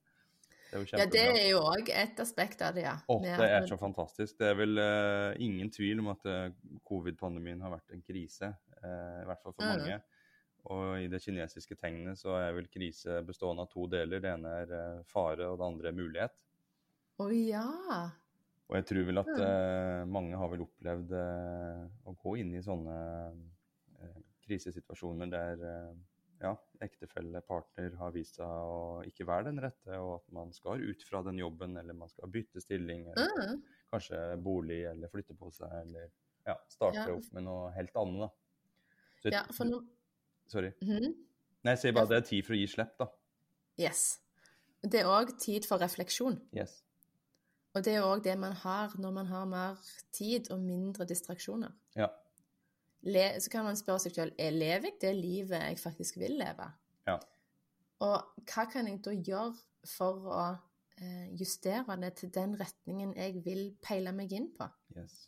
Det Ja, det er jo òg et aspekt av det, ja. Å, Med det er så fantastisk. Det er vel uh, ingen tvil om at uh, covid-pandemien har vært en krise, uh, i hvert fall for mm. mange. Og i det kinesiske tegnet så er vel krise bestående av to deler. Det ene er fare, og det andre er mulighet. Å ja. Og jeg tror vel at Mm. eh, mange har vel opplevd eh, å gå inn i sånne eh, krisesituasjoner der ja, ektefelle, partner har vist seg å ikke være den rette, og at man skal ut fra den jobben, eller man skal bytte stilling, eller Mm. kanskje bolig, eller flytte på seg, eller ja, starte Ja. opp med noe helt annet, da. Så Ja, for nå Sorry. Mm. Nei, jeg sier bare at det er tid for å gi slipp, da. Yes. Det er òg tid for refleksjon. Yes. Og det er òg det man har når man har mer tid og mindre distraksjoner. Ja. Le, så kan man spørre seg selv er lever jeg det livet jeg faktisk vil leve. Ja. Og hva kan jeg da gjøre for å eh, justere det til den retningen jeg vil peile meg inn på? yes.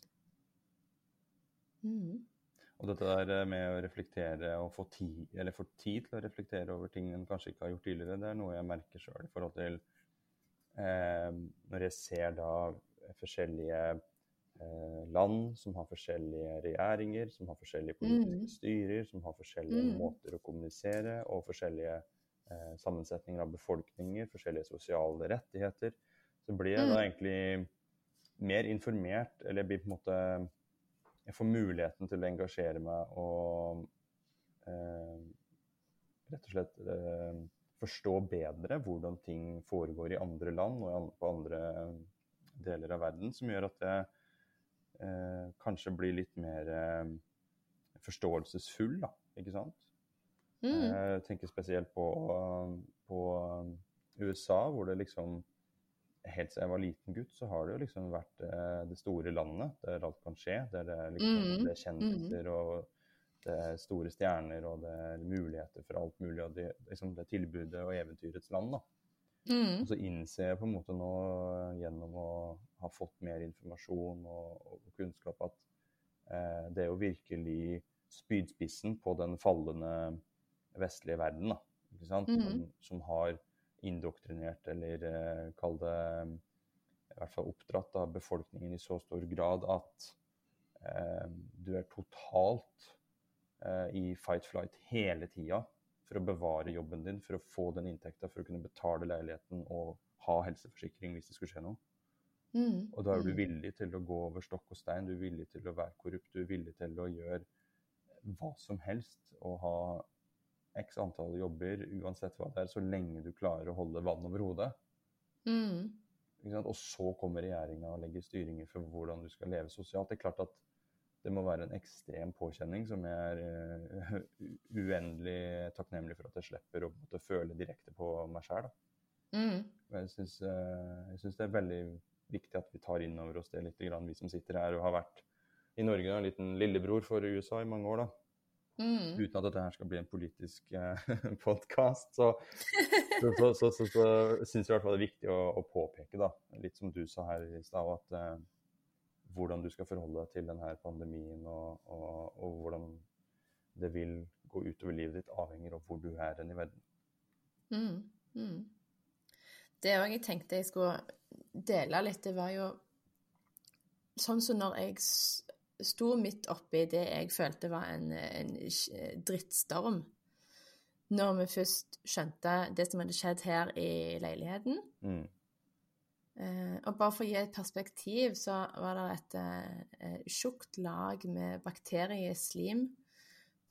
Mm. Og dette der eh, med å reflektere og få tid, eller få tid til å reflektere over ting en kanskje ikke har gjort tidligere, det er noe jeg merker sjøl i forhold til Når jeg ser da forskjellige eh, land som har forskjellige regjeringer, som har forskjellige politiske Mm. styrer, som har forskjellige Mm. måter å kommunisere og forskjellige eh, sammensetninger av befolkninger, forskjellige sosiale rettigheter, så blir jeg da Mm. egentlig mer informert, eller jeg blir på en måte jeg får muligheten til å engasjere meg og eh, rett og slett eh, forstå bedre hvordan ting foregår i andre land og på andre deler av verden, som gjør at jeg eh, kanskje blir litt mer eh, forståelsesfull, da, ikke sant? Mm. Jeg tenker spesielt på, på USA, hvor det liksom Helt siden jeg var liten gutt, så har det jo liksom vært eh, det store landet der alt kan skje. Der det liksom, mm. det er kjendiser, og det er store stjerner, og det er muligheter for alt mulig. Og det, liksom, det tilbudet og eventyrets land, da. Mm. Og så innser jeg på en måte nå, gjennom å ha fått mer informasjon og, og kunnskap, at eh, det er jo virkelig spydspissen på den fallende vestlige verden, da. Ikke sant? Mm. som, som har indoktrinert, eller eh, kall det i hvert fall oppdratt av befolkningen i så stor grad at eh, du er totalt eh, i fight-flight hele tida for å bevare jobben din, for å få den inntekta, for å kunne betale leiligheten og ha helseforsikring hvis det skulle skje noe. Mm. Og da er du Mhm. villig til å gå over stokk og stein, du er villig til å være korrupt, du er villig til å gjøre hva som helst og ha x antall jobber, uansett hva det er, så lenge du klarer å holde vann over hodet. Mm. Ikke sant? Og så kommer regjeringa og legger styringer for hvordan du skal leve sosialt. Det er klart at det må være en ekstrem påkjenning som jeg er eh, uendelig takknemlig for at jeg slipper å måtte føle direkte på meg sjæl. Mm. Jeg syns, eh, det er veldig viktig at vi tar inn over oss det litt, grann, vi som sitter her og har vært i Norge, en liten lillebror for USA i mange år. da. Mm. Uten at dette her skal bli en politisk eh, podkast, så, så, så, så, så, så syns jeg i hvert fall det er viktig å, å påpeke, da, litt som du sa her i stad, at eh, hvordan du skal forholde deg til denne pandemien, og, og, og hvordan det vil gå utover livet ditt, avhenger av hvor du er i verden. Mm, mm. Det òg jeg tenkte jeg skulle dele litt, det var jo sånn som når jeg sto midt oppi det jeg følte var en, en drittstorm. Når vi først skjønte det som hadde skjedd her i leiligheten. Mm. Eh, og bare for å gi et perspektiv, så var det et eh, tjukt lag med bakterieslim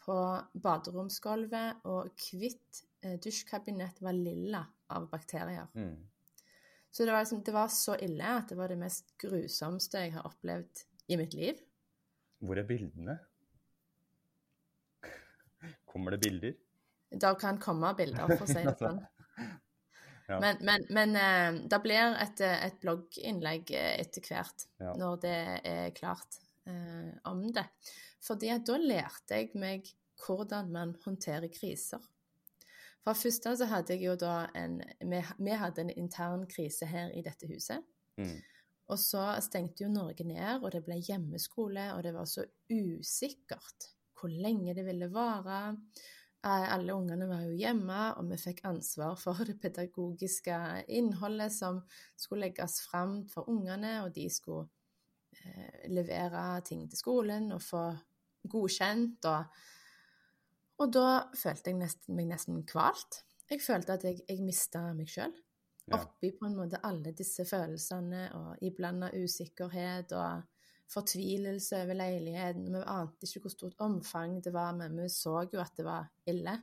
på baderomsgulvet, og hvitt eh, dusjkabinett var lilla av bakterier. Mm. Så det var, liksom, det var så ille at det var det mest grusomste jeg har opplevd i mitt liv. Hvor er bildene? Kommer det bilder? Det kan komme bilder, for å si det sånn. Ja. Men, men, men eh, det blir et, eh, et blogginnlegg eh, etter hvert, Ja. når det er klart eh, om det. Fordi da lærte jeg meg hvordan man håndterer kriser. For først av så hadde jeg jo da en vi, vi hadde en intern krise her i dette huset. Mm. Og så stengte jo Norge ned, og det ble hjemmeskole, og det var så usikkert hvor lenge det ville vare. Eh, Alle ungene var jo hjemme, og vi fikk ansvar for det pedagogiske innholdet som skulle legges fram for ungene, og de skulle eh, levere ting til skolen og få godkjent. Og, og da følte jeg nesten, meg nesten kvalt. Jeg følte at jeg, jeg mista meg sjøl Ja. oppi på en måte alle disse følelsene og iblanda usikkerhet og fortvilelse over leiligheten. Vi ante ikke hvor stort omfang det var, men vi så jo at det var ille.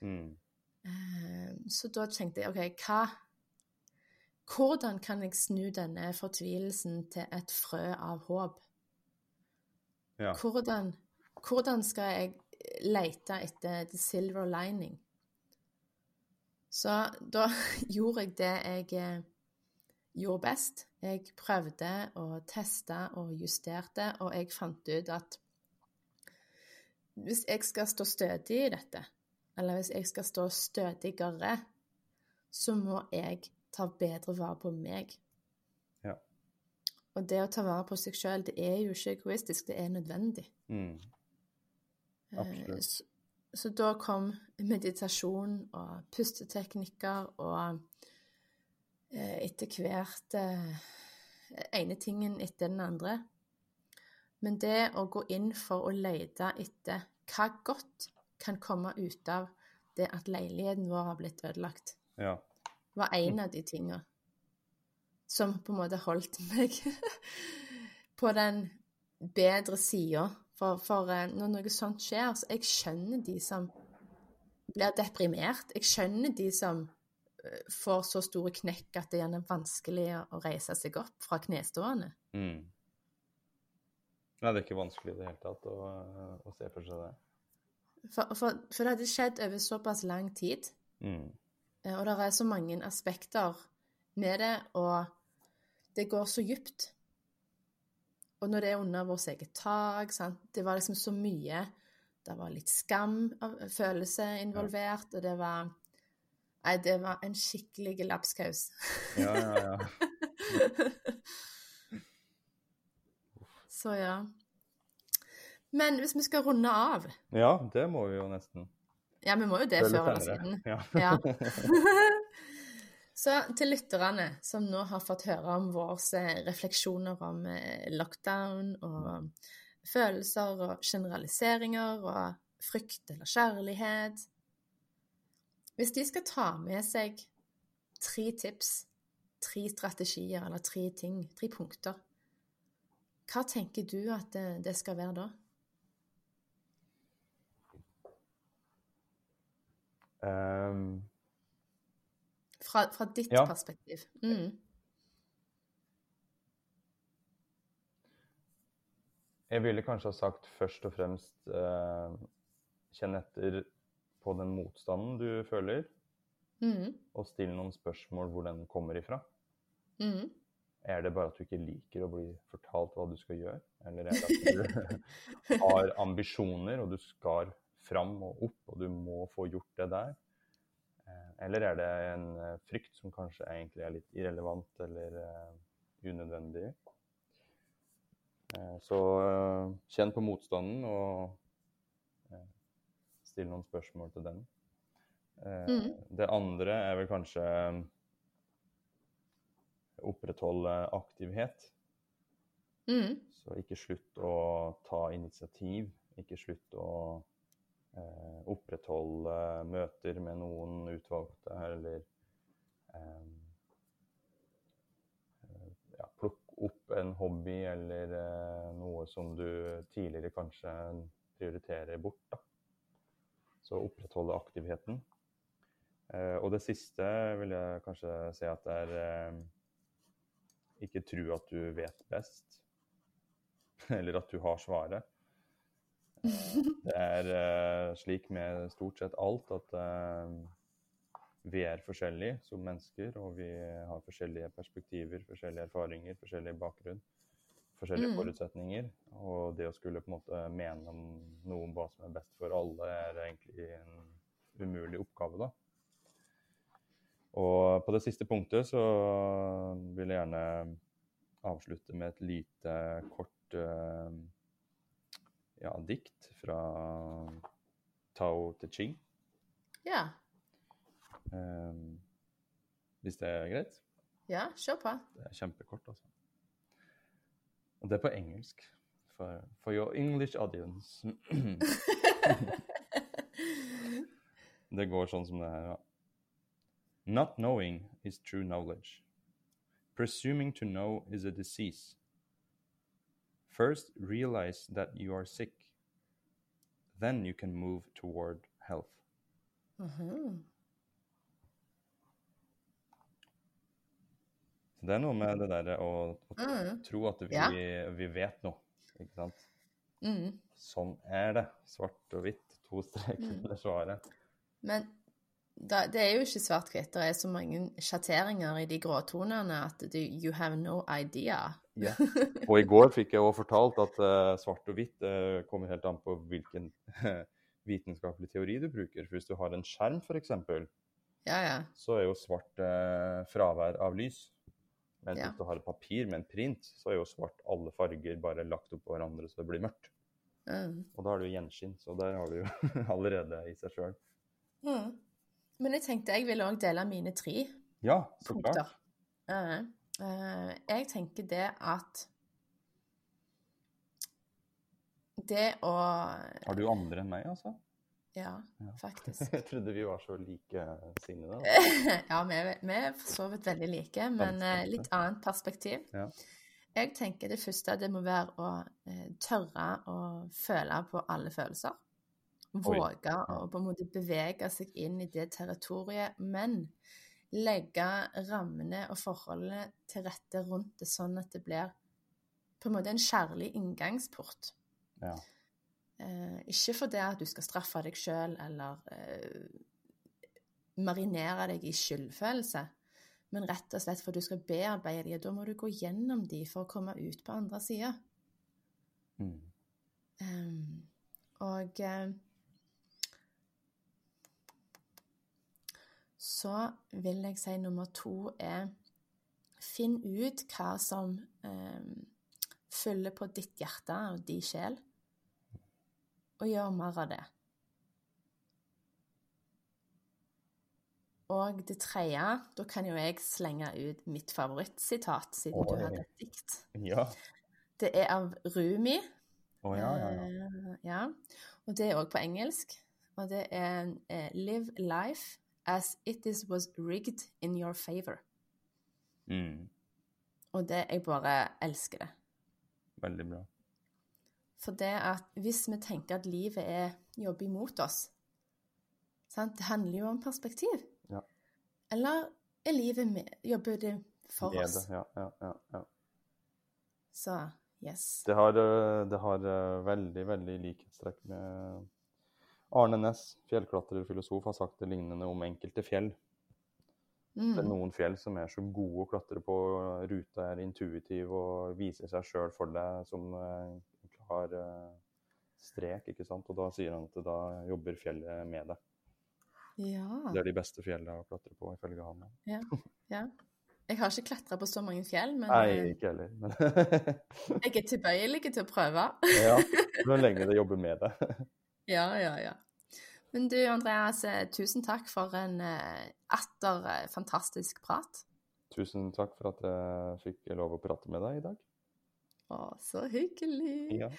Mm. Eh, Så da tenkte jeg OK, hva Hvordan kan jeg snu denne fortvilelsen til et frø av håp? Ja. Hvordan, hvordan skal jeg lete etter the silver lining? Så da gjorde jeg det jeg eh, gjorde best. Jeg prøvde og testa og justerte, og jeg fant ut at hvis jeg skal stå stødig i dette, eller hvis jeg skal stå stødigere, så må jeg ta bedre vare på meg. Ja. Og det å ta vare på seg sjøl, det er jo ikke egoistisk, det er nødvendig. Mm. Eh, Absolutt. Så, så da kom meditasjon og pusteteknikker og etter hvert eh, ene tingen etter den andre. Men det å gå inn for å lete etter hva godt kan komme ut av det at leiligheten vår har blitt ødelagt, Ja. var en av de tinga som på en måte holdt meg på den bedre sida. For, for eh, når noe sånt skjer, så jeg skjønner de som blir deprimert. Jeg skjønner de som eh, får så store knekk at det gjerne er vanskelig å- reise seg opp fra knestående. Mm. Nei, det er ikke vanskelig i det hele tatt å, å se for seg det. For, for, for det hadde skjedd over såpass lang tid, Mm. eh, og det er så mange aspekter med det, og det går så dypt. Og når det er under vårt eget tak, sant? det var liksom så mye Det var litt skam følelse involvert, og det var Nei, det var en skikkelig lapskaus. Ja, ja, ja. Så ja. Men hvis vi skal runde av Ja, det må vi jo nesten. Ja, vi må jo det Før før eller siden. Ja. Ja. Så til lytterne som nå har fått høre om våre refleksjoner om eh, lockdown og følelser og generaliseringer og frykt eller kjærlighet Hvis de skal ta med seg tre tips, tre strategier eller tre ting, tre punkter, hva tenker du at det, det skal være da? Um, Fra, fra ditt Ja. perspektiv. Mm. jeg ville kanskje ha sagt først og fremst uh, kjenn etter på den motstanden du føler, Mm. og still noen spørsmål hvor den kommer ifra. Mm. Er det bare at du ikke liker å bli fortalt hva du skal gjøre? Eller er det at du har ambisjoner, og du skal fram og opp, og du må få gjort det der? Eh, Eller er det en eh, frykt som kanskje egentlig er litt irrelevant eller eh, unødvendig? Så kjenn på motstanden og still noen spørsmål til den. Eh, Mhm. Det andre er vel kanskje opprettholde aktivitet. Mm. Så ikke slutt å ta initiativ. Ikke slutt å eh, opprettholde møter med noen utvalgte, eller eh, eh, ja, plukk opp en hobby eller eh, noe som du tidligere kanskje prioriterer bort. Da. Så opprettholde aktiviteten. Eh, og det siste vil jeg kanskje si at det er eh, ikke tro at du vet best, eller at du har svaret. Det er eh, slik med stort sett alt at eh, vi er forskjellige som mennesker, og vi har forskjellige perspektiver, forskjellige erfaringer, forskjellig bakgrunn, forskjellige Mm. forutsetninger. Og det å skulle på en måte mene om noe om hva som er best for alle, er egentlig en umulig oppgave, da. Og på det siste punktet så vil jeg gjerne avslutte med et lite, kort eh, ja, dikt fra Tao Te Ching. Ja. Um, hvis det er greit? Ja, kjør på. Det er kjempekort, altså. Og det er på engelsk. For, for your English audience. det går sånn som det her, ja. Not knowing is true knowledge. Presuming to know is a disease. First, realize that you are sick. Then you can move toward health. Mhm. Så det er noe med det derre å, å Mm. tro at vi, Ja. vi vet noe, ikke sant? Mm. Sånn er det. Svart og hvitt. To streker Mm. under svaret. Men da, det er jo ikke svart-hvitt. Det er så mange sjatteringer i de gråtonene at du, you have no idea. Ja. Og i går fikk jeg òg fortalt at uh, svart og hvitt uh, kommer helt an på hvilken vitenskapelig teori du bruker. For hvis du har en skjerm, f.eks., Ja, ja. så er jo svart eh, fravær av lys. Mens Ja. hvis du har et papir med en print, så er jo svart alle farger bare lagt opp på hverandre så det blir mørkt. Mm. Og da har du jo gjenskinn, så der har du jo allerede i seg sjøl. Mm. Men jeg tenkte jeg ville òg dele mine tre Ja, så punkter. klart. Uh, uh, jeg tenker det at Det å Har du andre enn meg, altså? Ja, faktisk. Jeg trodde vi var så likesinnede. ja, vi Ja, vi er for så vidt veldig like, men eh, litt annet perspektiv. Ja. Jeg tenker det første det må være å eh, tørre å føle på alle følelser. Våge å på en måte bevege seg inn i det territoriet, men legge rammene og forholdene til rette rundt det, sånn at det blir på en måte en kjærlig inngangsport. Ja. Eh, ikke fordi at du skal straffe deg sjøl eller eh, marinere deg i skyldfølelse, men rett og slett for du skal bearbeide de, og da må du gå gjennom de for å komme ut på andre sida. Mm. Um, og så vil jeg si nummer to er Finn ut hva som eh, fyller på ditt hjerte og din sjel, og gjør mer av det. Og det tredje, da kan jo jeg slenge ut mitt favorittsitat, siden du Oi. hadde et dikt. Ja. Det er av Rumi. Oh, ja, ja, ja. Eh, ja. Og det er òg på engelsk. Og det er eh, Live life as it is was rigged in your favor. Mm. Og det Jeg bare elsker det. Veldig bra. For det at hvis vi tenker at livet er jobber imot oss sant? Det handler jo om perspektiv. Ja. Eller er livet med, jobber det for Med oss? det, Ja, ja, ja, ja. Så yes. Det har, eh, det har eh, veldig, veldig likhetstrekk med Arne Næss, fjellklatrer og filosof, har sagt det lignende om enkelte fjell. Mm. Det er noen fjell som er så gode å klatre på, ruta er intuitiv og viser seg sjøl for deg som klar eh, strek, ikke sant. Og da sier han at da jobber fjellet med deg. Ja. Det er de beste fjellene å klatre på, ifølge han. ja. Jeg har ikke klatra på så mange fjell, men Nei, eh, ikke heller. Men jeg er tilbøyelig til å prøve. ja, så lenge det jobber med deg. Ja, ja, ja. Men du, Andreas, eh, tusen takk for en atter fantastisk prat. Tusen takk for at jeg fikk lov å prate med deg i dag. Å, så hyggelig. Ja.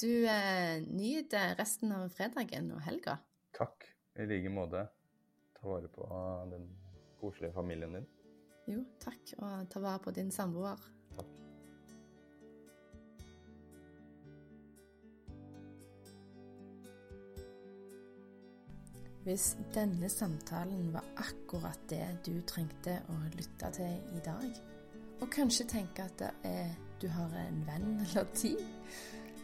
Du, eh, nyt resten av fredagen og helga. Takk i like måte. Ta vare på den koselige familien din. Jo, takk, og ta vare på din samboer. Takk. Hvis denne samtalen var akkurat det du trengte å lytte til i dag, og kanskje tenke at det er, du har en venn eller ti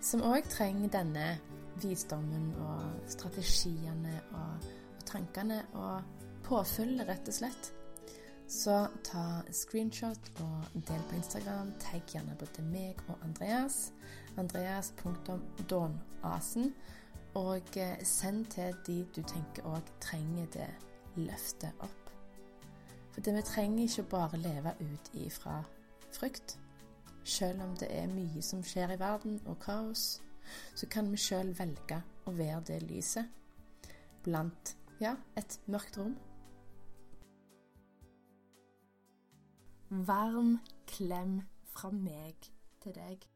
som òg trenger denne visdommen og strategiene og, og tankene og påfyllet, rett og slett. Så ta screenshot og del på Instagram. Tagg gjerne både meg og Andreas. Andreas.donasen. Og eh, send til de du tenker òg trenger det løftet opp. For det vi trenger ikke bare leve ut ifra frykt. Selv om det er mye som skjer i verden og kaos, så kan vi sjøl velge å være det lyset blant ja, et mørkt rom. Varm klem fra meg til deg.